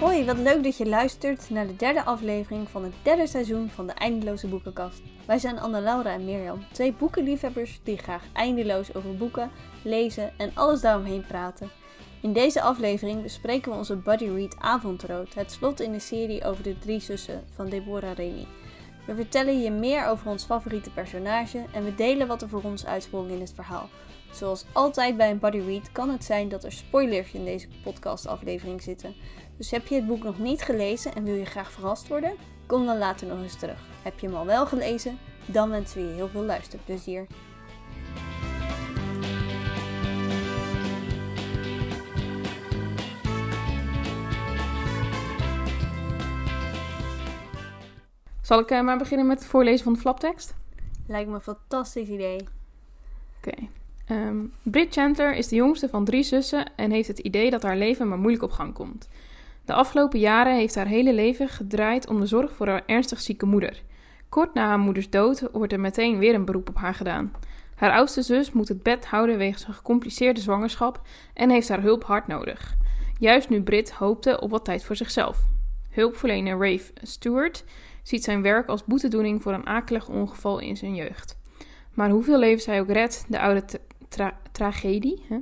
Hoi, wat leuk dat je luistert naar de derde aflevering van het derde seizoen van de Eindeloze Boekenkast. Wij zijn Anne-Laura en Mirjam, twee boekenliefhebbers die graag eindeloos over boeken, lezen en alles daaromheen praten. In deze aflevering bespreken we onze Buddy Read Avondrood, het slot in de serie over de drie zussen van Deborah Remy. We vertellen je meer over ons favoriete personage en we delen wat er voor ons uitsprong in het verhaal. Zoals altijd bij een Buddy Read kan het zijn dat er spoilers in deze podcastaflevering zitten. Dus heb je het boek nog niet gelezen en wil je graag verrast worden? Kom dan later nog eens terug. Heb je hem al wel gelezen? Dan wensen we je heel veel luisterplezier. Zal ik uh, maar beginnen met het voorlezen van de flaptekst? Lijkt me een fantastisch idee. Oké. Okay. Um, ehm, Brit Chandler is de jongste van drie zussen en heeft het idee dat haar leven maar moeilijk op gang komt. De afgelopen jaren heeft haar hele leven gedraaid om de zorg voor haar ernstig zieke moeder. Kort na haar moeders dood wordt er meteen weer een beroep op haar gedaan. Haar oudste zus moet het bed houden wegens een gecompliceerde zwangerschap en heeft haar hulp hard nodig. Juist nu Brit hoopte op wat tijd voor zichzelf. Hulpverlener Rafe Stewart ziet zijn werk als boetedoening voor een akelig ongeval in zijn jeugd. Maar hoeveel levens hij ook redt, de oude tra tragedie hè?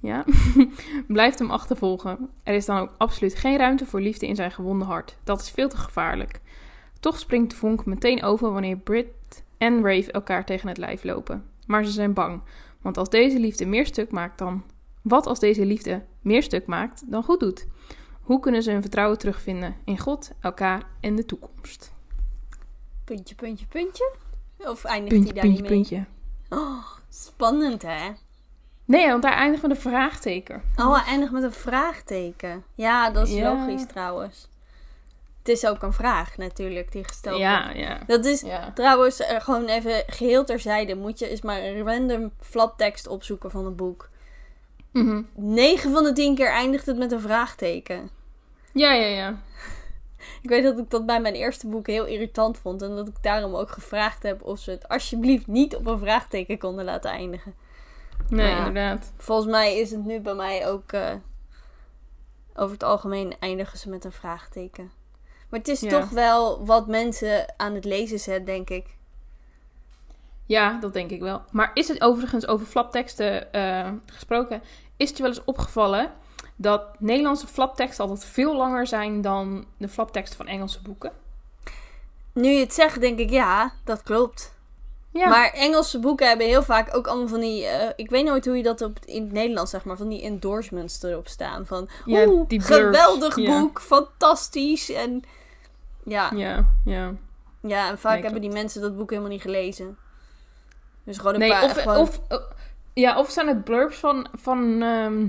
Ja, blijft hem achtervolgen. Er is dan ook absoluut geen ruimte voor liefde in zijn gewonde hart. Dat is veel te gevaarlijk. Toch springt de vonk meteen over wanneer Brit en Rave elkaar tegen het lijf lopen. Maar ze zijn bang, want als deze liefde meer stuk maakt dan. Wat als deze liefde meer stuk maakt dan goed doet? Hoe kunnen ze hun vertrouwen terugvinden in God, elkaar en de toekomst? Puntje, puntje, puntje? Of eindigt puntje, hij daar puntje, niet mee? Puntje. Oh, spannend hè? Nee, want daar eindigt met een vraagteken. Oh, hij eindigt met een vraagteken. Ja, dat is Ja. logisch trouwens. Het is ook een vraag natuurlijk die gesteld Ja, wordt. ja. Dat is Ja. trouwens eh, gewoon even geheel terzijde. Moet je eens maar een random flaptekst opzoeken van een boek. Mhm. 9 van de 10 keer eindigt het met een vraagteken. ja, ja, ja. Ik weet dat ik dat bij mijn eerste boek heel irritant vond. En dat ik daarom ook gevraagd heb of ze het alsjeblieft niet op een vraagteken konden laten eindigen. Nee, Ja. inderdaad. Volgens mij is het nu bij mij ook. eh, over het algemeen eindigen ze met een vraagteken. Maar het is Ja. toch wel wat mensen aan het lezen zet, denk ik. Ja, dat denk ik wel. Maar is het overigens over flapteksten eh, gesproken? Is het je wel eens opgevallen dat Nederlandse flapteksten altijd veel langer zijn dan de flapteksten van Engelse boeken? Nu je het zegt, denk ik ja, dat klopt. Ja. Maar Engelse boeken hebben heel vaak ook allemaal van die. eh, ik weet nooit hoe je dat op, in het Nederlands zeg maar. Van die endorsements erop staan. Van. Ja, Oeh, die geweldig boek, fantastisch. En ja, Ja, ja. ja en vaak Nee, hebben die mensen dat boek helemaal niet gelezen. Dus gewoon een Nee, paar. of, gewoon- of, of- ja, of zijn het blurbs van, van, ehm,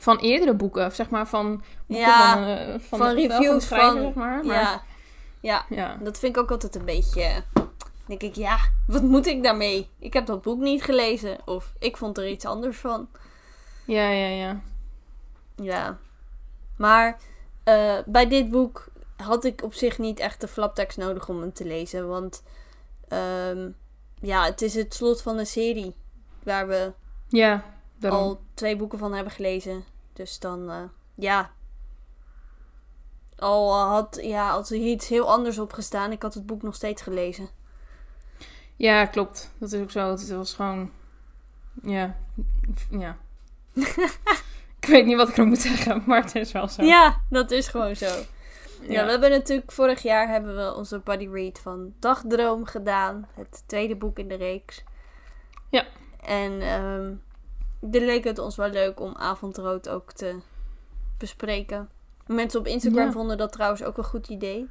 van eerdere boeken? Of zeg maar van boeken Ja, van, eh, van, van de, reviews van de schrijver, van- zeg maar. maar ja, ja, ja. dat vind ik ook altijd een beetje. Denk ik, ja, wat moet ik daarmee? Ik heb dat boek niet gelezen. Of ik vond er iets anders van. Ja, ja, ja. Ja. Maar eh, bij dit boek had ik op zich niet echt de flaptekst nodig om hem te lezen. Want ehm, ja, het is het slot van een serie. Waar we Ja, daarom. al twee boeken van hebben gelezen. Dus dan, eh, ja. Al had, ja, als er iets heel anders op gestaan, ik had het boek nog steeds gelezen. Ja, klopt. Dat is ook zo. Het was gewoon. Ja. Ja. ik weet niet wat ik er moet zeggen, maar het is wel zo. Ja, dat is gewoon zo. Ja. Ja. we hebben natuurlijk vorig jaar hebben we onze buddy read van Dagdroom gedaan. Het tweede boek in de reeks. Ja. En dit leek het ons wel leuk om Avondrood ook te bespreken. Mensen op Instagram Ja. vonden dat trouwens ook een goed idee.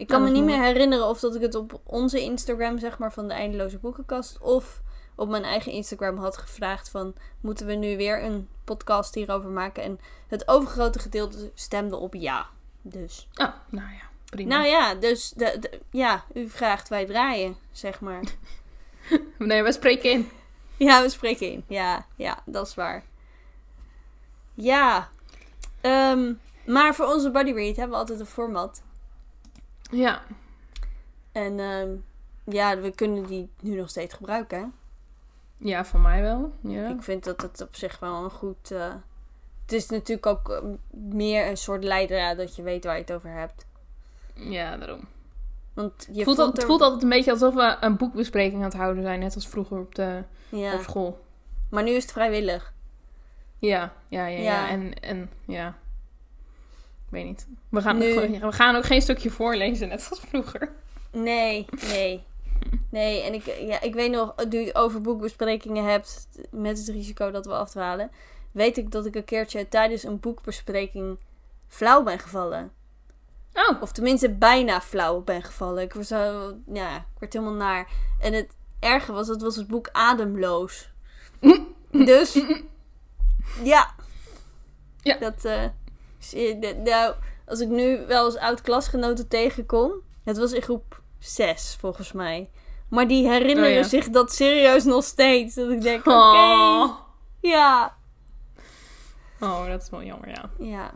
Ik kan me niet meer herinneren of dat ik het op onze Instagram, zeg maar, van de Eindeloze Boekenkast... of op mijn eigen Instagram had gevraagd van... moeten we nu weer een podcast hierover maken? En het overgrote gedeelte stemde op ja. Dus... Oh, nou ja, prima. Nou ja, dus de, de- ja, u vraagt, wij draaien, zeg maar. Nee, we spreken in. ja, we spreken in. Ja, ja, dat is waar. Ja. ehm, maar voor onze buddy read hebben we altijd een format. Ja. En ehm, ja, we kunnen die nu nog steeds gebruiken. hè? Ja, voor mij wel. Ja. Ik vind dat het op zich wel een goed, eh, het is natuurlijk ook eh, meer een soort leidraad dat je weet waar je het over hebt. Ja, daarom. Want je Het voelt, het voelt altijd een beetje alsof we een boekbespreking aan het houden zijn. Net als vroeger op, de, Ja, op school. maar nu is het vrijwillig. Ja, ja, ja. ja. Ja. En, en ja. Ik weet niet. We gaan, Nu- ook, we gaan ook geen stukje voorlezen, net als vroeger. Nee, nee. Nee, en ik, ja, ik weet nog, nu je het over boekbesprekingen hebt, met het risico dat we afdwalen, weet ik dat ik een keertje tijdens een boekbespreking flauw ben gevallen. Oh, Of tenminste bijna flauw ben gevallen. Ik was zo, ja, ik werd helemaal naar. En het erge was, dat was het boek Ademloos. Dus, ja. Ja. Dat, eh, nou, als ik nu wel eens oud-klasgenoten tegenkom, het was in groep 6 volgens mij. Maar die herinneren Oh ja. zich dat serieus nog steeds. Dat ik denk, oké, Oh. ja. oh, dat is wel jammer, ja. Ja.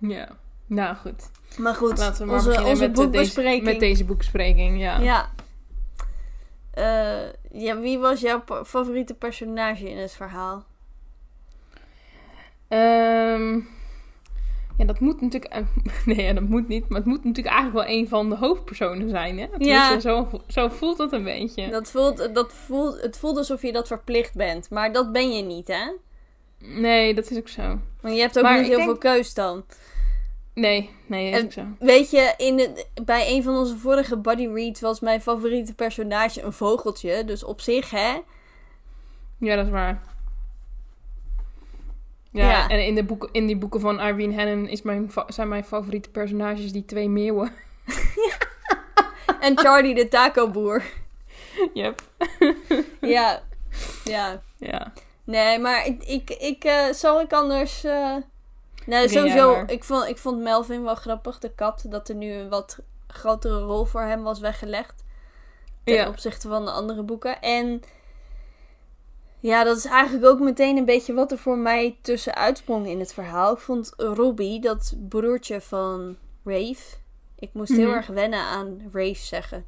Ja. Nou, goed. Maar goed, Laten we maar onze, beginnen onze met, eh, deze, boekbespreking. met deze boekbespreking, ja. Ja. Eh, ja, wie was jouw favoriete personage in het verhaal? Ehm, ja, dat moet natuurlijk... eh, nee, ja, dat moet niet. Maar het moet natuurlijk eigenlijk wel een van de hoofdpersonen zijn, hè? Ja. Zo, zo voelt het een beetje. Dat voelt, dat voelt, het voelt alsof je dat verplicht bent. Maar dat ben je niet, hè? Nee, dat is ook zo. Want je hebt ook Maar niet heel denk- veel keus dan. Nee, nee, dat is ook zo. Weet je, in het, bij een van onze vorige buddy reads was mijn favoriete personage een vogeltje. Dus op zich, hè? Ja, dat is waar. Ja, Ja. en in, de boeken, in die boeken van Irene Hannon is mijn zijn mijn favoriete personages die twee meeuwen. En Charlie de taco-boer. yep. ja. Ja. Ja. Nee, maar ik, ik, ik zal ik anders. eh jij sowieso. Ik vond, ik vond Melvin wel grappig, de kat. Dat er nu een wat grotere rol voor hem was weggelegd. Ten Ja. opzichte van de andere boeken. En. Ja, dat is eigenlijk ook meteen een beetje wat er voor mij tussen uitsprong in het verhaal. Ik vond Robbie, dat broertje van Rafe. Ik moest heel Mhm. erg wennen aan Rafe zeggen.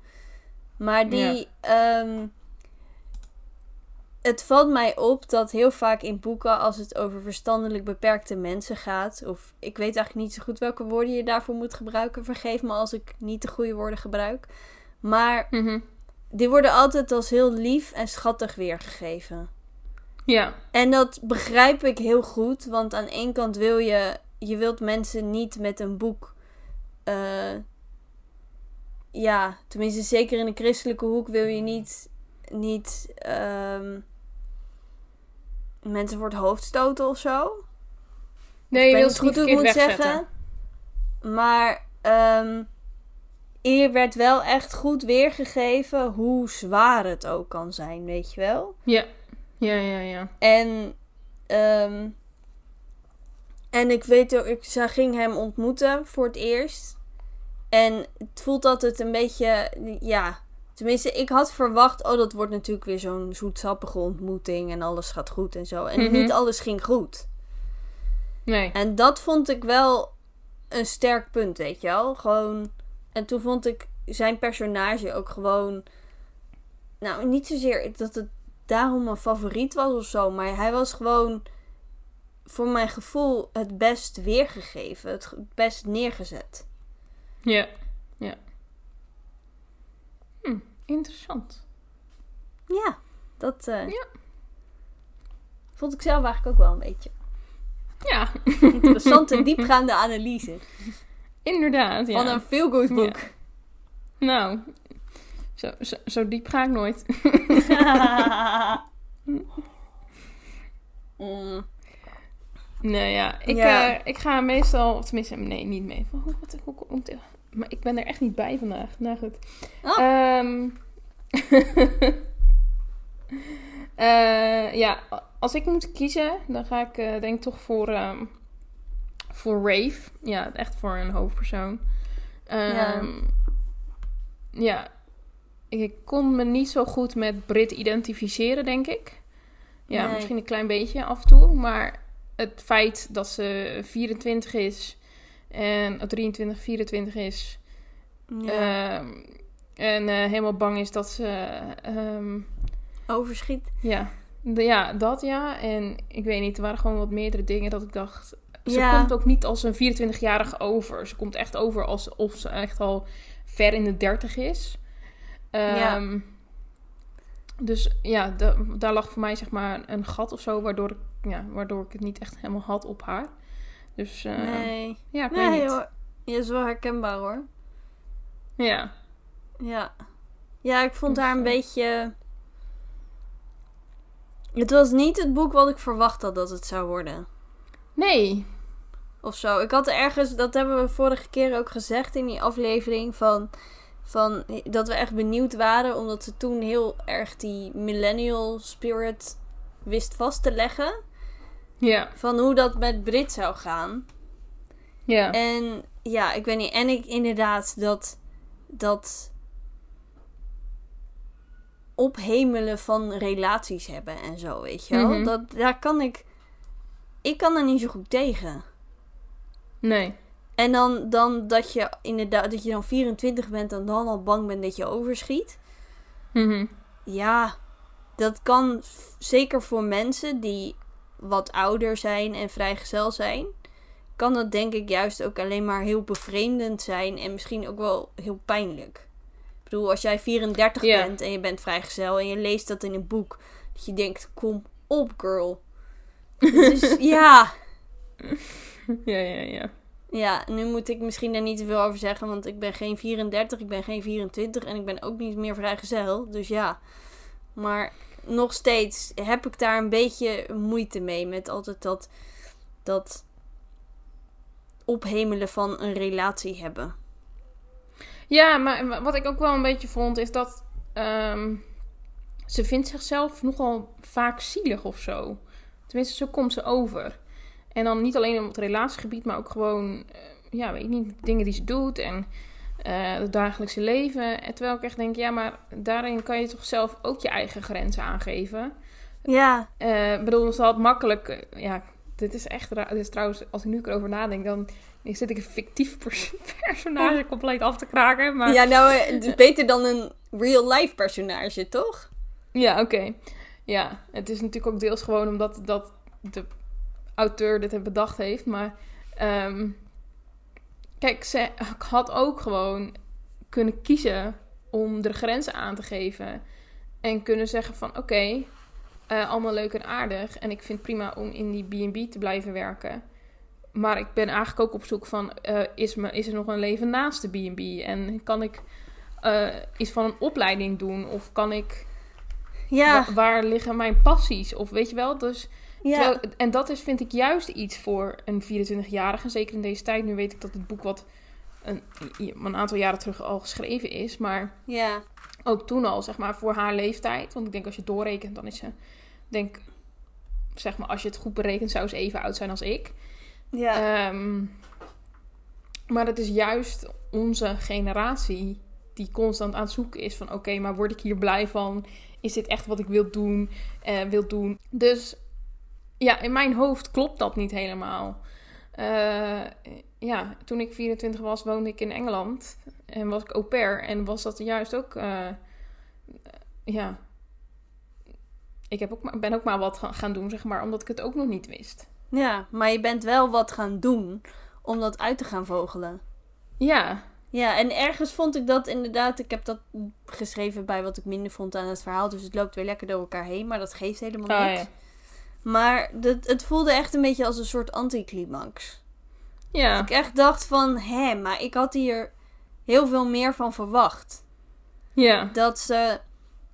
Maar die. ehm, het valt mij op dat heel vaak in boeken, als het over verstandelijk beperkte mensen gaat, of ik weet eigenlijk niet zo goed welke woorden je daarvoor moet gebruiken, vergeef me als ik niet de goede woorden gebruik. Maar Mhm. die worden altijd als heel lief en schattig weergegeven. Ja. En dat begrijp ik heel goed, want aan één kant wil je, je wilt mensen niet met een boek, eh, ja, tenminste zeker in de christelijke hoek wil je niet, niet ehm, mensen voor het hoofd stoten of zo. Nee, je wilt het goed ik moet wegzetten. zeggen. Maar ehm, hier werd wel echt goed weergegeven hoe zwaar het ook kan zijn, weet je wel. Ja. Ja, ja, ja. En, ehm, en ik weet ook, ik zij ging hem ontmoeten voor het eerst. En het voelt altijd een beetje, ja. Tenminste, ik had verwacht, oh, dat wordt natuurlijk weer zo'n zoetsappige ontmoeting en alles gaat goed en zo. En Mhm. niet alles ging goed. Nee. En dat vond ik wel een sterk punt, weet je wel. Gewoon. En toen vond ik zijn personage ook gewoon. Nou, niet zozeer dat het daarom een favoriet was of zo. Maar hij was gewoon. Voor mijn gevoel het best weergegeven. Het best neergezet. Ja. Ja. Hm, interessant. Ja, dat. eh, Ja. Vond ik zelf eigenlijk ook wel een beetje. Ja, Interessante, diepgaande analyse. inderdaad. Ja. Van een feel-good boek. Nou, zo, zo, zo diep ga ik nooit. Mm. Nee, ja. Ik, Ja. eh, ik ga meestal, of tenminste, nee, niet mee. Hoe, wat, hoe, hoe- maar ik ben er echt niet bij vandaag. Nou goed. Oh. Ehm, eh, ja, als ik moet kiezen, dan ga ik eh, denk ik toch voor, ehm, voor Rave. Ja, echt voor een hoofdpersoon. Ehm, ja. Ik kon me niet zo goed met Brit identificeren, denk ik. Ja, Nee. misschien een klein beetje af en toe. Maar het feit dat ze 24 is en oh, 23, 24 is. Ja. ehm, en eh, helemaal bang is dat ze. ehm, Overschiet. ja, de- ja, dat ja. En ik weet niet, er waren gewoon wat meerdere dingen dat ik dacht... Ze Ja. komt ook niet als een 24-jarige over. Ze komt echt over alsof ze echt al ver in de 30 is. Ja. Ehm, Dus ja, da- daar lag voor mij zeg maar een gat of zo, waardoor ik, ja, waardoor ik het niet echt helemaal had op haar. Dus eh, nee. ja, ik weet Nee niet. hoor. Je is wel herkenbaar hoor. Ja. Ja. Ja, ik vond haar een beetje... Het was niet het boek wat ik verwacht had dat het zou worden. Nee. Of zo. Ik had ergens, dat hebben we vorige keer ook gezegd in die aflevering, van, van dat we echt benieuwd waren, omdat ze toen heel erg die millennial spirit wist vast te leggen. Ja. Van hoe dat met Brit zou gaan. Ja. En ja, ik weet niet. En ik inderdaad dat. dat ophemelen van relaties hebben en zo, weet je wel. Mhm. Dat, daar kan ik. Ik kan er niet zo goed tegen. Nee. En dan, dan dat je inderdaad dat je dan 24 bent en dan al bang bent dat je overschiet. Mhm. Ja, dat kan zeker voor mensen die wat ouder zijn en vrijgezel zijn. Kan dat denk ik juist ook alleen maar heel bevreemdend zijn en misschien ook wel heel pijnlijk. Ik bedoel, als jij 34 Ja. bent en je bent vrijgezel en je leest dat in een boek, dat je denkt, kom op girl. Is, ja, Ja, ja, ja. Ja, nu moet ik misschien daar niet te veel over zeggen, want ik ben geen 34, ik ben geen 24 en ik ben ook niet meer vrijgezel. Dus ja, maar nog steeds heb ik daar een beetje moeite mee met altijd dat, dat ophemelen van een relatie hebben. Ja, maar wat ik ook wel een beetje vond, is dat ehm, ze vindt zichzelf nogal vaak zielig of zo. Tenminste, zo komt ze over. En dan niet alleen op het relatiegebied, maar ook gewoon, eh, ja, weet ik niet, dingen die ze doet en eh, het dagelijkse leven. En terwijl ik echt denk, ja, maar daarin kan je toch zelf ook je eigen grenzen aangeven. Ja, Eh, Ik bedoel, ze had makkelijk, ja, dit is echt raar. Dit is trouwens, als ik nu erover nadenk, dan zit ik een fictief pers- personage compleet af te kraken. Maar ja nou, het is beter dan een real-life personage, toch? Ja, oké. Ja, het is natuurlijk ook deels gewoon omdat dat de auteur dit bedacht heeft. Maar ehm, kijk, ze had ook gewoon kunnen kiezen om er grenzen aan te geven. En kunnen zeggen van oké, eh, allemaal leuk en aardig. En ik vind het prima om in die B&B te blijven werken. Maar ik ben eigenlijk ook op zoek van, eh, is, me, is er nog een leven naast de B&B? En kan ik eh, iets van een opleiding doen? Of kan ik Ja, Wa- waar liggen mijn passies? Of weet je wel, dus... ja, terwijl- en dat is, vind ik, juist iets voor een 24-jarige. Zeker in deze tijd. Nu weet ik dat het boek wat een, een aantal jaren terug al geschreven is. Maar ja, ook toen al, zeg maar, voor haar leeftijd. Want ik denk als je doorrekent, dan is ze... denk, zeg maar, als je het goed berekent, zou ze even oud zijn als ik. ja. Ehm, maar het is juist onze generatie die constant aan het zoeken is van... oké, maar word ik hier blij van? Is dit echt wat ik wil doen? eh, wil doen? Dus ja, in mijn hoofd klopt dat niet helemaal. Eh, ja, toen ik 24 was, woonde ik in Engeland. En was ik au pair. En was dat juist ook... eh, ja... Ik heb ook maar, ben ook maar wat ga- gaan doen, zeg maar, omdat ik het ook nog niet wist. ja, maar je bent wel wat gaan doen om dat uit te gaan vogelen. Ja, Ja, en ergens vond ik dat inderdaad. Ik heb dat geschreven bij wat ik minder vond aan het verhaal. Dus het loopt weer lekker door elkaar heen. Maar dat geeft helemaal Ah, niks. ja. Maar dat, het voelde echt een beetje als een soort anticlimax. ja. Ik echt dacht van, hé, maar ik had hier heel veel meer van verwacht. Ja. Dat ze,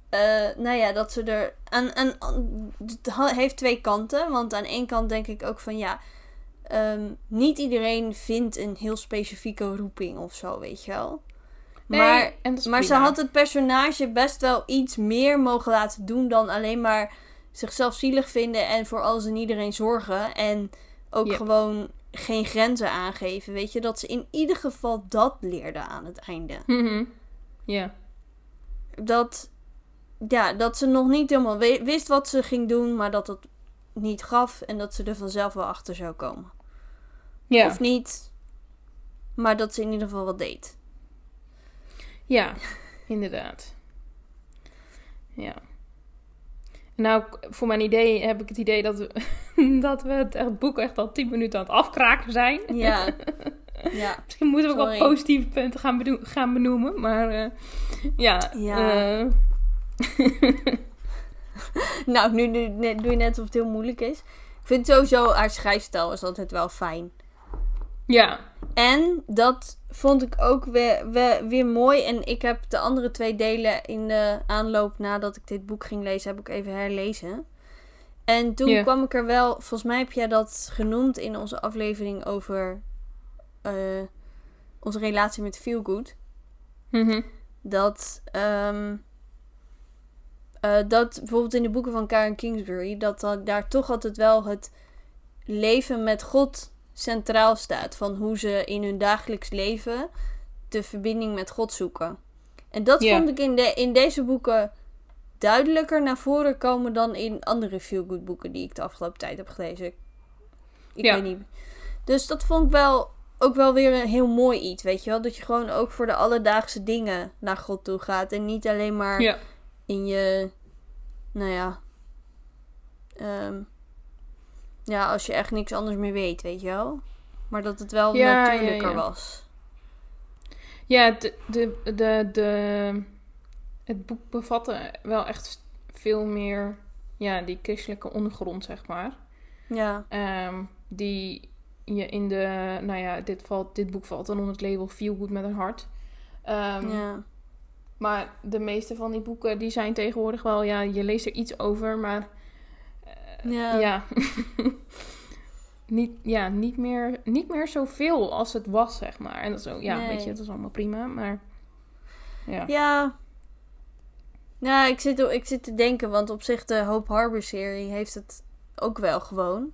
eh, nou ja, dat ze er... Aan, aan- het heeft twee kanten. Want aan één kant denk ik ook van, ja... ehm, niet iedereen vindt een heel specifieke roeping of zo, weet je wel. Nee, maar en dat maar ze had het personage best wel iets meer mogen laten doen dan alleen maar zichzelf zielig vinden en voor alles en iedereen zorgen. En ook gewoon geen grenzen aangeven. Weet je, dat ze in ieder geval dat leerde aan het einde. Mhm. Ja. Dat, ja, dat ze nog niet helemaal wist wat ze ging doen, maar dat het niet gaf en dat ze er vanzelf wel achter zou komen. Ja. Of niet, maar dat ze in ieder geval wat deed. Ja, inderdaad. Ja. Nou, voor mijn idee heb ik het idee dat we, dat we het boek echt al tien minuten aan het afkraken zijn. Ja. ja. Misschien moeten we ook wel positieve punten gaan, beno- gaan benoemen. Maar eh, ja. Ja. eh, Nou, nu, nu, nu doe je net alsof het heel moeilijk is. Ik vind sowieso haar schrijfstijl is altijd wel fijn. ja. En dat vond ik ook weer, weer, weer mooi. En ik heb de andere twee delen in de aanloop nadat ik dit boek ging lezen, heb ik even herlezen. En toen kwam ik er wel, volgens mij heb jij dat genoemd in onze aflevering over eh, onze relatie met Feel Good. Mhm. Dat, ehm, eh, dat bijvoorbeeld in de boeken van Karen Kingsbury, dat dan daar toch altijd wel het leven met God centraal staat. Van hoe ze in hun dagelijks leven de verbinding met God zoeken. En dat vond ik in, de, in deze boeken duidelijker naar voren komen dan in andere feel-good boeken die ik de afgelopen tijd heb gelezen. Ik Ja. weet niet. Dus dat vond ik wel ook wel weer een heel mooi iets, weet je wel? Dat je gewoon ook voor de alledaagse dingen naar God toe gaat. En niet alleen maar Ja. in je, nou ja, ehm, ja, als je echt niks anders meer weet, weet je wel? Maar dat het wel Ja, natuurlijker ja. was. Ja, de, de, de, de, het boek bevatte wel echt veel meer ja, die christelijke ondergrond, zeg maar. Ja, Ehm, die je in de, nou ja, dit, valt, dit boek valt dan onder het label Feel Good met een hart. Ehm, ja, Maar de meeste van die boeken, die zijn tegenwoordig wel, ja, je leest er iets over, maar ja. ja, niet, ja niet, meer, niet meer zoveel als het was, zeg maar. En dat ook, ja, Nee. weet je, dat is allemaal prima, maar ja. Ja. Ja, ik zit, ik zit te denken, want op zich de Hope Harbor serie heeft het ook wel gewoon.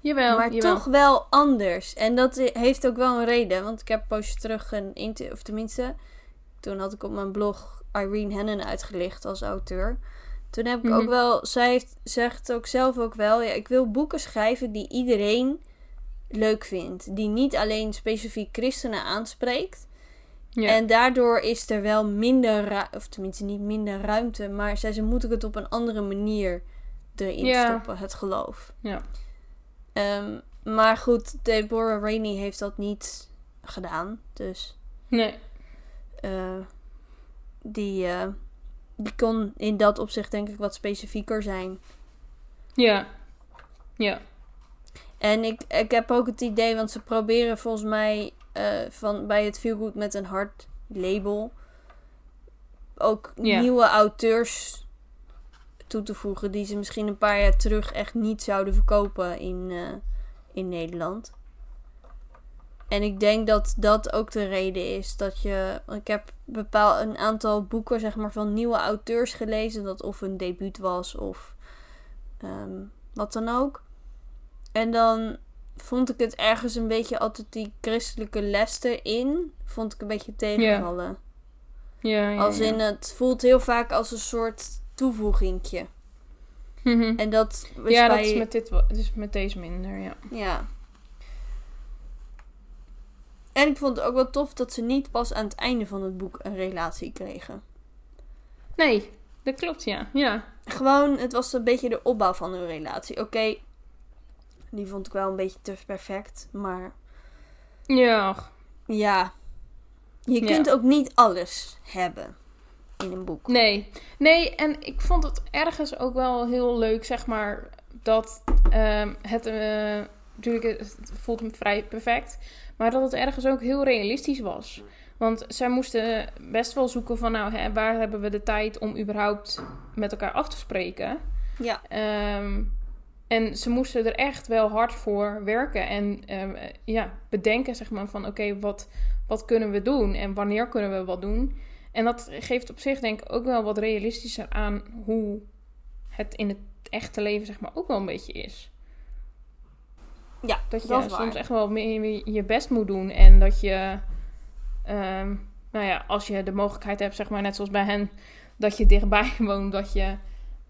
Jawel, maar jawel. toch wel anders. En dat heeft ook wel een reden. Want ik heb een poosje terug een inter... Of tenminste, toen had ik op mijn blog Irene Hennen uitgelicht als auteur. Toen heb ik Mhm. ook wel... Zij heeft, zegt ook zelf ook wel... Ja, ik wil boeken schrijven die iedereen leuk vindt. Die niet alleen specifiek christenen aanspreekt. Ja. En daardoor is er wel minder... Of tenminste niet minder ruimte. Maar zij ze moeten het op een andere manier erin Ja. stoppen. Het geloof. ja. Ehm, maar goed, Deborah Rainey heeft dat niet gedaan. Dus Nee. eh, die, eh, die kon in dat opzicht denk ik wat specifieker zijn. Ja. Ja. En ik, ik heb ook het idee, want ze proberen volgens mij eh, van, bij het Feel Good met een hard label ook Ja. nieuwe auteurs toe te voegen die ze misschien een paar jaar terug echt niet zouden verkopen in, eh, in Nederland. En ik denk dat dat ook de reden is dat je. Ik heb bepaal een aantal boeken zeg maar, van nieuwe auteurs gelezen, dat of een debuut was of ehm, wat dan ook. En dan vond ik het ergens een beetje altijd die christelijke les erin. Vond ik een beetje tegenvallen. Ja, ja, Als ja. in het voelt heel vaak als een soort toevoegingje. Mhm. En dat is ja, bij... dat is met, dit, dus met deze minder, ja. Ja. En ik vond het ook wel tof dat ze niet pas aan het einde van het boek een relatie kregen. Nee, dat klopt, ja. Ja. Gewoon, het was een beetje de opbouw van hun relatie. Oké, die vond ik wel een beetje te perfect. Maar Ja. ja, je Ja. kunt ook niet alles hebben in een boek. Nee. Nee, en ik vond het ergens ook wel heel leuk, zeg maar, dat ehm, het... eh, natuurlijk, het voelt me vrij perfect. Maar dat het ergens ook heel realistisch was. Want zij moesten best wel zoeken van, nou, hè, waar hebben we de tijd om überhaupt met elkaar af te spreken? Ja, Ehm, en ze moesten er echt wel hard voor werken en ehm, eh, ja, bedenken, zeg maar, van oké, wat, wat kunnen we doen en wanneer kunnen we wat doen? En dat geeft op zich denk ik ook wel wat realistischer aan hoe het in het echte leven, zeg maar, ook wel een beetje is. Ja Dat je dat waar. soms echt wel meer je best moet doen en dat je, ehm, nou ja, als je de mogelijkheid hebt, zeg maar, net zoals bij hen, dat je dichtbij woont, dat je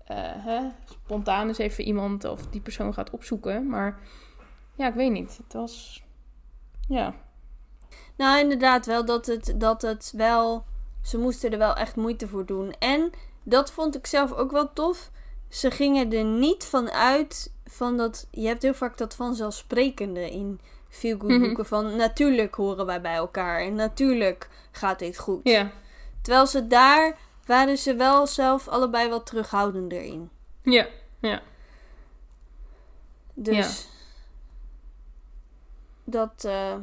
eh, hè, spontaan eens even iemand of die persoon gaat opzoeken. Maar ja, ik weet niet. Het was, ja, Nou, inderdaad wel dat het, dat het wel... Ze moesten er wel echt moeite voor doen. En dat vond ik zelf ook wel tof. ze gingen er niet van uit van dat. Je hebt heel vaak dat vanzelfsprekende in veel goed Mhm. boeken van natuurlijk horen wij bij elkaar en natuurlijk gaat dit goed. Ja. Terwijl ze daar waren ze wel zelf allebei wat terughoudender in. Ja. Ja. Dus dat. eh,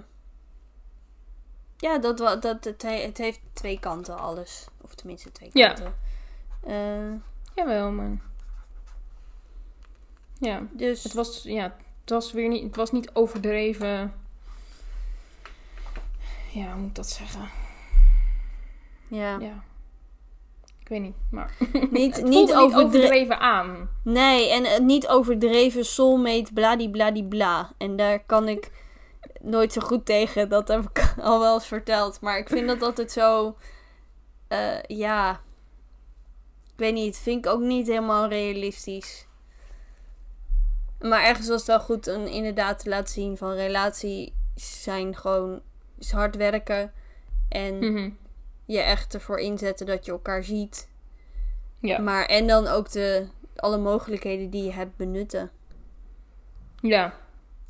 ja, dat, dat, het, he- het heeft twee kanten, alles. Of tenminste twee Ja. kanten. Eh, Jawel, man. Ja. dus. Het was, ja, het was weer niet, het was niet overdreven. Ja, hoe moet ik dat zeggen? ja. Ja. Ik weet niet, maar Niet, niet, overdreven aan. Nee, en niet overdreven soulmate bladibladibla. En daar kan ik nooit zo goed tegen. Dat heb ik al wel eens verteld. Maar ik vind dat altijd zo... eh, ja... Ik weet niet. Vind ik ook niet helemaal realistisch. Maar ergens was het wel goed om inderdaad te laten zien van relaties zijn gewoon is hard werken. En Mhm. je echt ervoor inzetten dat je elkaar ziet. Ja. Maar en dan ook de, alle mogelijkheden die je hebt benutten. Ja.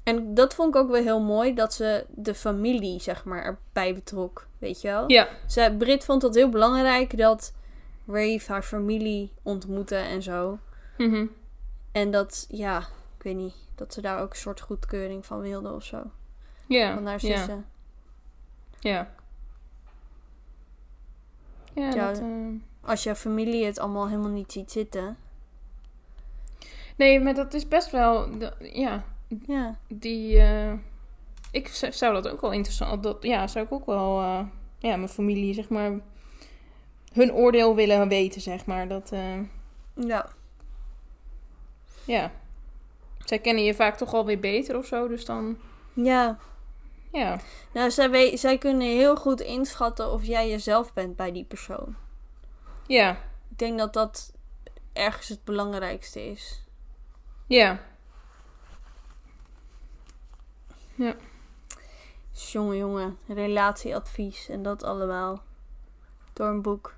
En dat vond ik ook wel heel mooi, dat ze de familie, zeg maar, erbij betrok. Weet je wel? Ja. Zij, Brit vond het heel belangrijk dat Rave haar familie ontmoette en zo. Mhm. En dat, ja, ik weet niet, dat ze daar ook een soort goedkeuring van wilde of zo. Ja. Van haar ja. zussen. Ja. Ja, Ja, dat, eh, Als jouw familie het allemaal helemaal niet ziet zitten. Nee, maar dat is best wel... ja, Ja, die... eh, ik zou dat ook wel interessant... Dat, ja, zou ik ook wel... eh, ja, mijn familie, zeg maar... Hun oordeel willen weten, zeg maar. Dat... ja. ja. Zij kennen je vaak toch alweer beter of zo. Dus dan... Ja, Ja. nou, zij, we- zij kunnen heel goed inschatten of jij jezelf bent bij die persoon. Ja. Ik denk dat dat ergens het belangrijkste is. Ja. Dus jongen, jongen, relatieadvies en dat allemaal. Door een boek.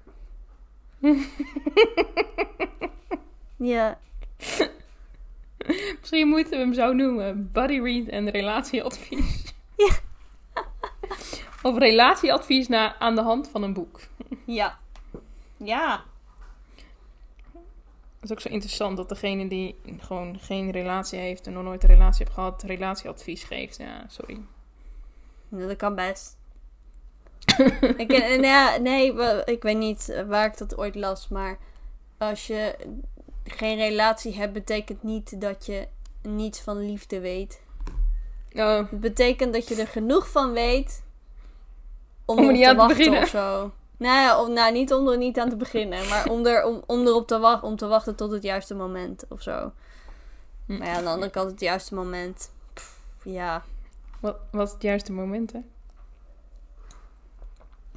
ja, Misschien moeten we hem zo noemen. Buddy read en relatieadvies. Ja. of relatieadvies na, aan de hand van een boek. ja. Ja. Dat is ook zo interessant dat degene die gewoon geen relatie heeft en nog nooit een relatie heeft gehad, relatieadvies geeft. Ja, sorry. Dat kan best. ik, nou nee, wel, ik weet niet waar ik dat ooit las, maar als je geen relatie hebt, betekent niet dat je niets van liefde weet. Oh, Het betekent dat je er genoeg van weet om, er niet te aan te wachten beginnen. of zo. Nou ja, om, nou, niet om er niet aan te beginnen, maar om, er, om, om erop te, wachten, om te wachten tot het juiste moment of zo. Hm. Maar ja, aan de andere kant het juiste moment. Pff, ja, wat was het juiste moment, hè?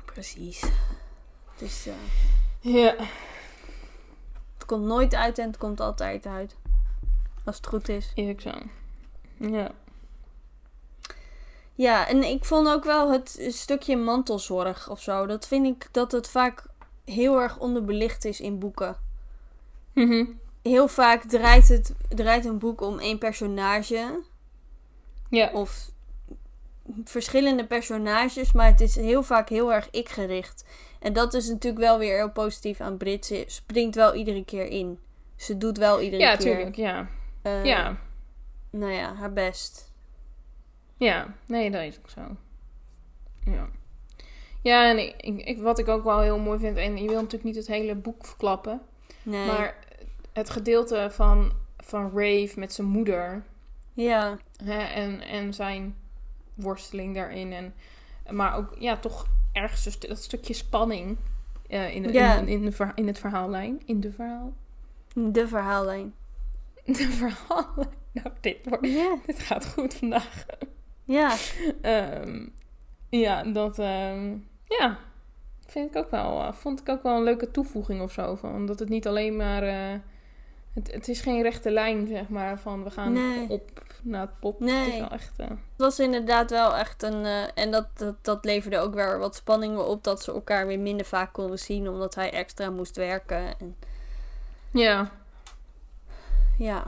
precies. Dus eh, Ja. Het komt nooit uit en het komt altijd uit. Als het goed is. Is ook zo. Ja. Ja, en ik vond ook wel het stukje mantelzorg of zo. Dat vind ik dat het vaak heel erg onderbelicht is in boeken. Mhm. Heel vaak draait, het, draait een boek om één personage. Ja. Of verschillende personages. Maar het is heel vaak heel erg ik-gericht. En dat is natuurlijk wel weer heel positief aan Brit. Ze springt wel iedere keer in. Ze doet wel iedere Ja, keer. tuurlijk. Ja. eh, Ja. Nou ja, haar best. Ja. Nee, dat is ook zo. Ja. Ja, en ik- wat ik ook wel heel mooi vind, en je wil natuurlijk niet het hele boek verklappen, Nee. maar het gedeelte van, van Rave met zijn moeder Ja, hè, en, en zijn worsteling daarin, en, maar ook ja, toch ergens dat stukje spanning eh, in, de, in, in, de ver- in het verhaallijn. In de verhaal. de verhaallijn. De verhaallijn. Nou, dit, wordt, dit gaat goed vandaag. Ja. Ehm, ja, dat ehm, ja, vind ik ook wel, eh, vond ik ook wel een leuke toevoeging of zo. Van, omdat het niet alleen maar, eh, het, het is geen rechte lijn zeg maar van we gaan Nee. op naar het pop. Nee. Het is wel echt, eh, Het was inderdaad wel echt een. eh, en dat, dat, dat leverde ook weer wat spanningen op. Dat ze elkaar weer minder vaak konden zien. Omdat hij extra moest werken. En, ja, ja,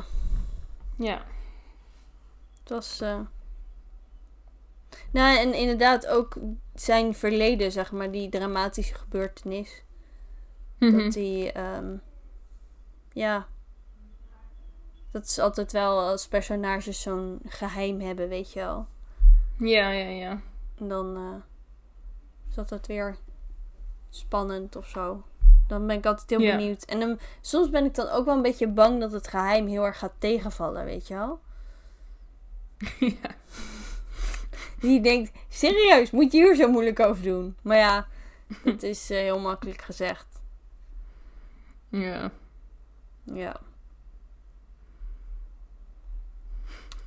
Ja. het was. eh, Nou, en inderdaad ook zijn verleden, zeg maar, die dramatische gebeurtenis. Mhm. Dat die, ehm, ja. Dat is altijd wel als personages zo'n geheim hebben, weet je wel. Ja, ja, ja. En dan eh, is dat weer spannend of zo. Dan ben ik altijd heel Ja. benieuwd. En dan, soms ben ik dan ook wel een beetje bang dat het geheim heel erg gaat tegenvallen, weet je wel. ja. Die denkt, serieus, moet je hier zo moeilijk over doen? Maar ja, het is eh, heel makkelijk gezegd. Ja. Ja.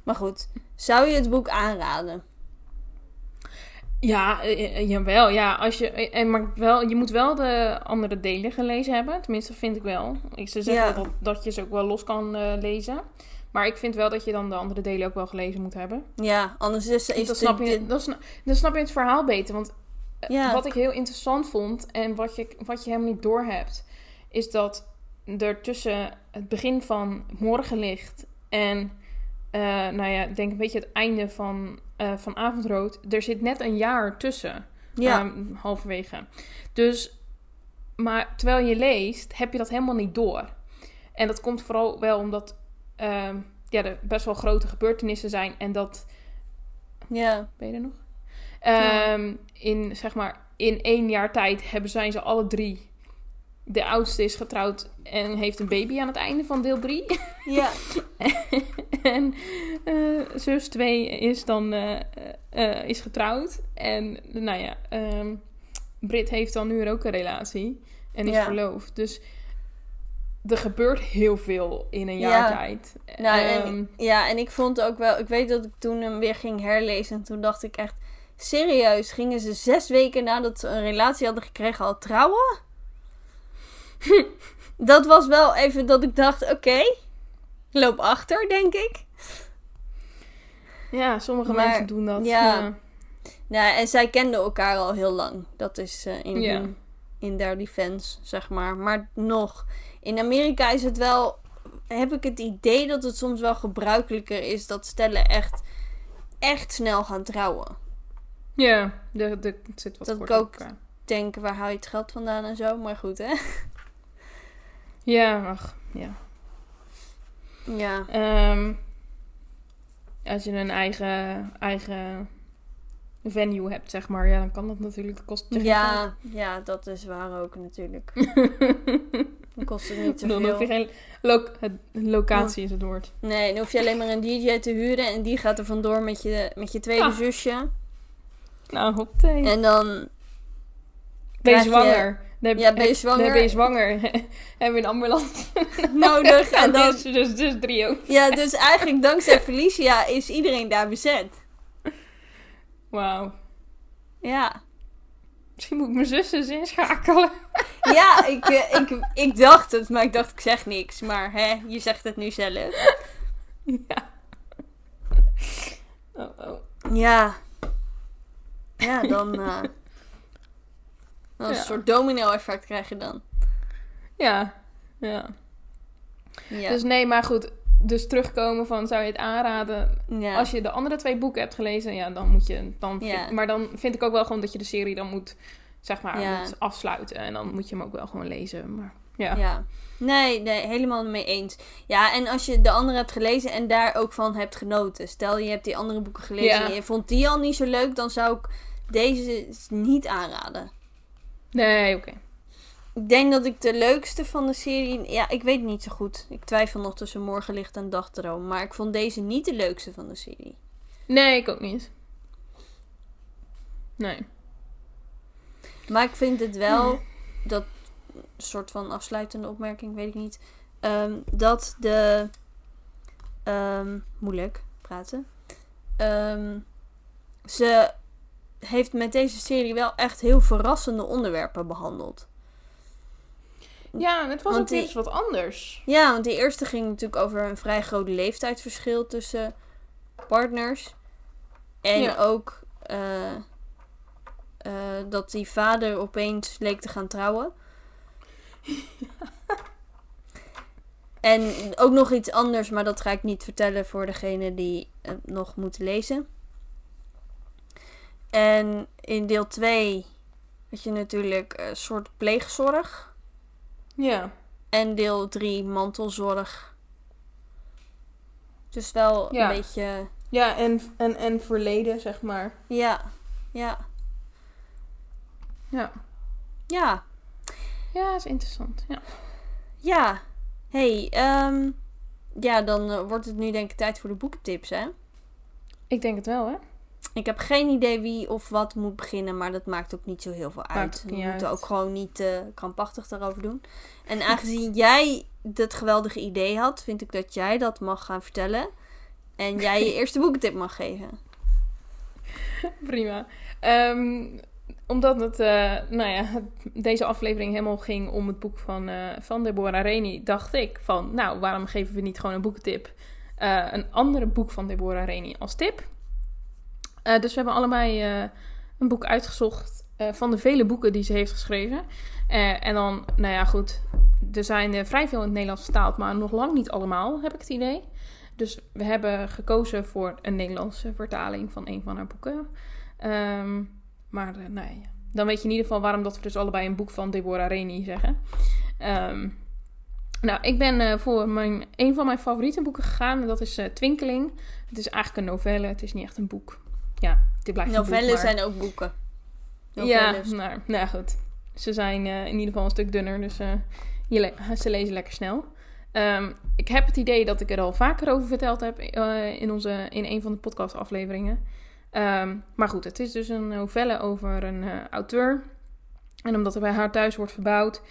Maar goed, zou je het boek aanraden? Ja, eh, eh, jawel. Ja, als je, eh, en maar wel, je moet wel de andere delen gelezen hebben. Tenminste, vind ik wel. Ik zou zeggen Ja. dat, dat je ze ook wel los kan eh, lezen. Maar ik vind wel dat je dan de andere delen ook wel gelezen moet hebben. Ja, anders is, is dan, de- snap je, de- dan, sna- dan snap je het verhaal beter. Want eh, Ja. wat ik heel interessant vond en wat je, wat je helemaal niet doorhebt, is dat er tussen het begin van Morgenlicht en, eh, nou ja, ik denk een beetje het einde van, eh, van Avondrood, er zit net een jaar tussen. ja, Ehm, halverwege. Dus, maar terwijl je leest, heb je dat helemaal niet door. En dat komt vooral wel omdat ehm, ja, er best wel grote gebeurtenissen zijn. En dat, ja, ben je er nog? Ja. Ehm, in, zeg maar, in één jaar tijd hebben, zijn ze alle drie... De oudste is getrouwd en heeft een baby aan het einde van deel 3. ja, en eh, zus 2 is dan eh, eh, is getrouwd. En nou ja, ehm Brit heeft dan nu ook een relatie. En is Ja. verloofd. Dus er gebeurt heel veel in een Ja. jaar tijd. Nou, Ehm, en, ja, en ik vond ook wel... Ik weet dat ik toen hem weer ging herlezen. En toen dacht ik echt... Serieus, gingen ze zes weken nadat ze een relatie hadden gekregen al trouwen? dat was wel even dat ik dacht... Oké, loop achter, denk ik. ja, sommige maar- mensen doen dat. ja. Ja. Nou, en zij kenden elkaar al heel lang. Dat is eh, in, Ja. in their defense, zeg maar. Maar nog, in Amerika is het wel... Heb ik het idee dat het soms wel gebruikelijker is... dat stellen echt, echt snel gaan trouwen. Ja, de, de, het zit wat Dat ik ook- elkaar. Denken, waar haal je het geld vandaan en zo. Maar goed, hè? Ja, ach, ja. Ja. Ehm, als je een eigen, eigen venue hebt, zeg maar, ja, dan kan dat natuurlijk. Dat kost je Ja, ja, dat is waar ook natuurlijk. Dan kost het niet Dan hoef je geen lo locatie is het woord. Nee, dan hoef je alleen maar een DJ te huren. En die gaat er vandoor met je, met je tweede Ah. zusje. Nou, hoppatee. En dan ben je- zwanger? Dan Ja, ben je zwanger? Dan ben je zwanger. Hebben we een ambulance nodig. En dan, dus, dus, dus drie ook. ja, dus eigenlijk dankzij Felicia is iedereen daar bezet. Wauw. Ja. Misschien moet ik mijn zus eens inschakelen. Ja, ik, eh, ik, ik dacht het, maar ik dacht ik zeg niks. Maar hè, je zegt het nu zelf. ja. Oh, oh. Ja. Ja, dan... eh, dan een Ja. soort domino-effect krijg je dan. Ja. Ja. Ja. Dus nee, maar goed. Dus terugkomen van, zou je het aanraden? ja. Als je de andere twee boeken hebt gelezen, ja, dan moet je... Dan Ja. maar dan vind ik ook wel gewoon dat je de serie dan moet, zeg maar, Ja. moet afsluiten. En dan moet je hem ook wel gewoon lezen. Maar ja. Ja. Nee, nee, helemaal mee eens. Ja, en als je de andere hebt gelezen en daar ook van hebt genoten. Stel je hebt die andere boeken gelezen en je vond die al niet zo leuk, dan zou ik deze niet aanraden. Nee, oké. Ik denk dat ik de leukste van de serie. Ja, ik weet het niet zo goed. Ik twijfel nog tussen Morgenlicht en Dagdroom. Maar ik vond deze niet de leukste van de serie. Nee, ik ook niet. Nee. Maar ik vind het wel. Dat soort van afsluitende opmerking, weet ik niet. ehm, dat de. ehm, moeilijk praten. Ehm, ze heeft met deze serie wel echt heel verrassende onderwerpen behandeld. Ja, het was Want ook eens wat anders. Ja, want die eerste ging natuurlijk over een vrij groot leeftijdsverschil tussen partners. En Ja. ook eh, eh, dat die vader opeens leek te gaan trouwen. En ook nog iets anders, maar dat ga ik niet vertellen voor degene die het nog moeten lezen. En in deel 2 had je natuurlijk een soort pleegzorg. Ja. En deel 3 mantelzorg. Dus wel Ja. een beetje. Ja, en, en, en verleden, zeg maar. Ja, ja, Ja. ja, Ja, is interessant. Ja. ja. hey, ehm, ja, dan eh, wordt het nu denk ik tijd voor de boekentips, hè? Ik denk het wel, hè? Ik heb geen idee wie of wat moet beginnen, maar dat maakt ook niet zo heel veel uit. We moeten uit. ook gewoon niet eh, krampachtig daarover doen. En aangezien jij dat geweldige idee had, vind ik dat jij dat mag gaan vertellen. En jij je eerste boekentip mag geven. Prima. Ehm, omdat het, eh, nou ja, deze aflevering helemaal ging om het boek van, eh, van Deborah Reni, dacht ik van, nou, waarom geven we niet gewoon een boekentip? Een andere boek van Deborah Reni als tip. Eh, dus we hebben allebei eh, een boek uitgezocht eh, van de vele boeken die ze heeft geschreven. En dan, nou ja, goed, er zijn vrij veel in het Nederlands vertaald, maar nog lang niet allemaal, heb ik het idee. Dus we hebben gekozen voor een Nederlandse vertaling van een van haar boeken. Ehm, maar nou dan weet je in ieder geval waarom dat we dus allebei een boek van Deborah Reni zeggen. Ehm, nou, ik ben voor mijn, een van mijn favoriete boeken gegaan. Dat is Twinkeling. Het is eigenlijk een novelle. Het is niet echt een boek. Ja, dit blijft boek, Novellen maar- zijn ook boeken. ja, Novelles. nou, nou ja, goed. Ze zijn eh, in ieder geval een stuk dunner, dus eh, le- ze lezen lekker snel. Ehm, ik heb het idee dat ik er al vaker over verteld heb eh, in, onze, in een van de podcastafleveringen. Ehm, maar goed, het is dus een novelle over een auteur. En omdat er bij haar thuis wordt verbouwd,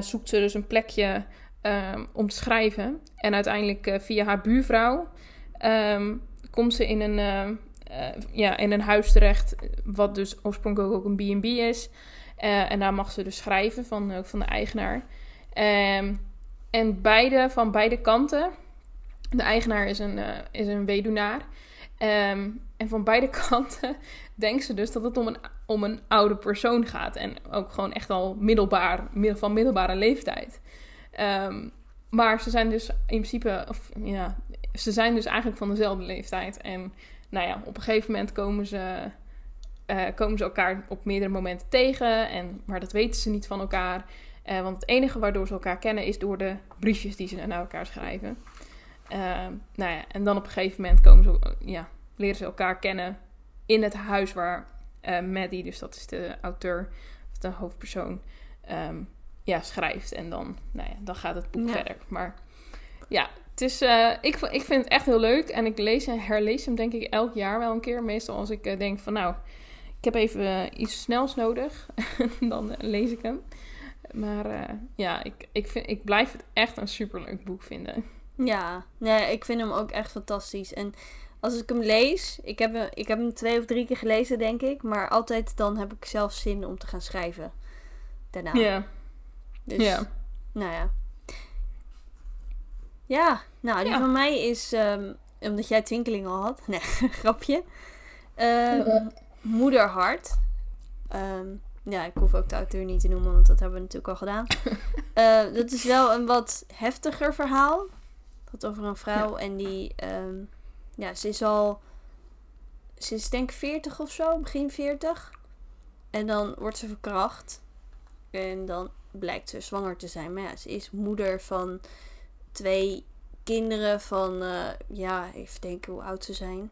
zoekt ze dus een plekje ehm, om te schrijven. En uiteindelijk via haar buurvrouw komt ze in een, eh, ja, in een huis terecht, wat dus oorspronkelijk ook een B&B is. Eh, en daar mag ze dus schrijven van, eh, van de eigenaar. Ehm, en beide, van beide kanten, de eigenaar is een, is een weduwnaar. Ehm, en van beide kanten denkt ze dus dat het om een, om een oude persoon gaat. En ook gewoon echt al middelbaar, middel- van middelbare leeftijd. Ehm, maar ze zijn dus in principe, of ja, ze zijn dus eigenlijk van dezelfde leeftijd. En nou ja, op een gegeven moment komen ze, eh, komen ze elkaar op meerdere momenten tegen. En, maar dat weten ze niet van elkaar. Eh, want het enige waardoor ze elkaar kennen is door de briefjes die ze naar elkaar schrijven. Ehm, nou ja, en dan op een gegeven moment komen ze, ja, leren ze elkaar kennen in het huis waar Maddie, dus dat is de auteur, de hoofdpersoon, ehm, ja, schrijft. En dan, nou ja, dan gaat het boek Ja. verder. Maar ja, het is, eh, ik, ik vind het echt heel leuk. En ik lees en herlees hem denk ik elk jaar wel een keer. Meestal als ik eh, denk van nou, ik heb even eh, iets snels nodig. dan lees ik hem. Maar ja, ik, ik, vind, ik blijf het echt een superleuk boek vinden. Ja, nee, ik vind hem ook echt fantastisch. En als ik hem lees, ik heb, hem, ik heb hem twee of drie keer gelezen, denk ik. Maar altijd dan heb ik zelf zin om te gaan schrijven. Daarna. Ja, Dus, ja. nou ja. Ja, nou, die Ja. van mij is, ehm, omdat jij Twinkeling al had. Nee, grapje. Ehm, Moederhart. Ehm, ja, ik hoef ook de auteur niet te noemen, want dat hebben we natuurlijk al gedaan. Eh, dat is wel een wat heftiger verhaal. Gaat over een vrouw en die, ehm, ja, ze is al, ze is denk ik 40 of zo, begin 40. En dan wordt ze verkracht. En dan blijkt ze zwanger te zijn. Maar ja, ze is moeder van twee kinderen van, eh, ja, even denken hoe oud ze zijn.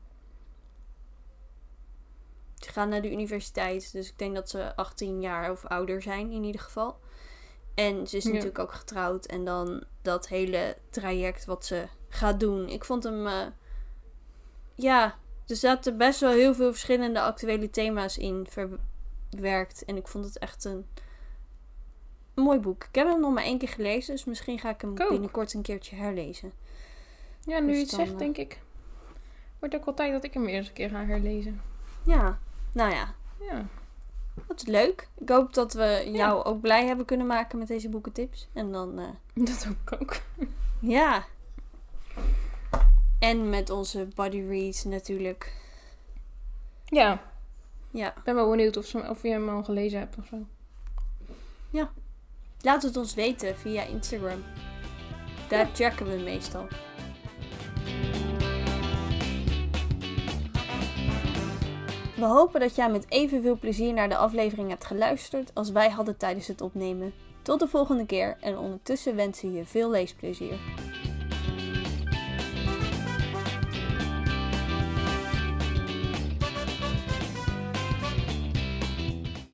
Ze gaan naar de universiteit, dus ik denk dat ze 18 jaar of ouder zijn in ieder geval. En ze is Ja. natuurlijk ook getrouwd. En dan dat hele traject wat ze gaat doen. Ik vond hem, eh, ja, er zaten best wel heel veel verschillende actuele thema's in verwerkt. En ik vond het echt een mooi boek. Ik heb hem nog maar één keer gelezen, dus misschien ga ik hem Ik binnenkort een keertje herlezen. Ja, nu Dus je het dan, zegt, eh, denk ik. Wordt ook wel tijd dat ik hem eens een keer ga herlezen. Ja, nou ja, Ja. wat leuk. Ik hoop dat we jou ook blij hebben kunnen maken met deze boekentips. En dan, eh, Dat ook. ook. ja. En met onze body reads natuurlijk. Ja, Ja, ik ben wel benieuwd of, ze, of je hem al gelezen hebt of zo. Laat het ons weten via Instagram. Daar checken we meestal. We hopen dat jij met evenveel plezier naar de aflevering hebt geluisterd als wij hadden tijdens het opnemen. Tot de volgende keer en ondertussen wensen je veel leesplezier.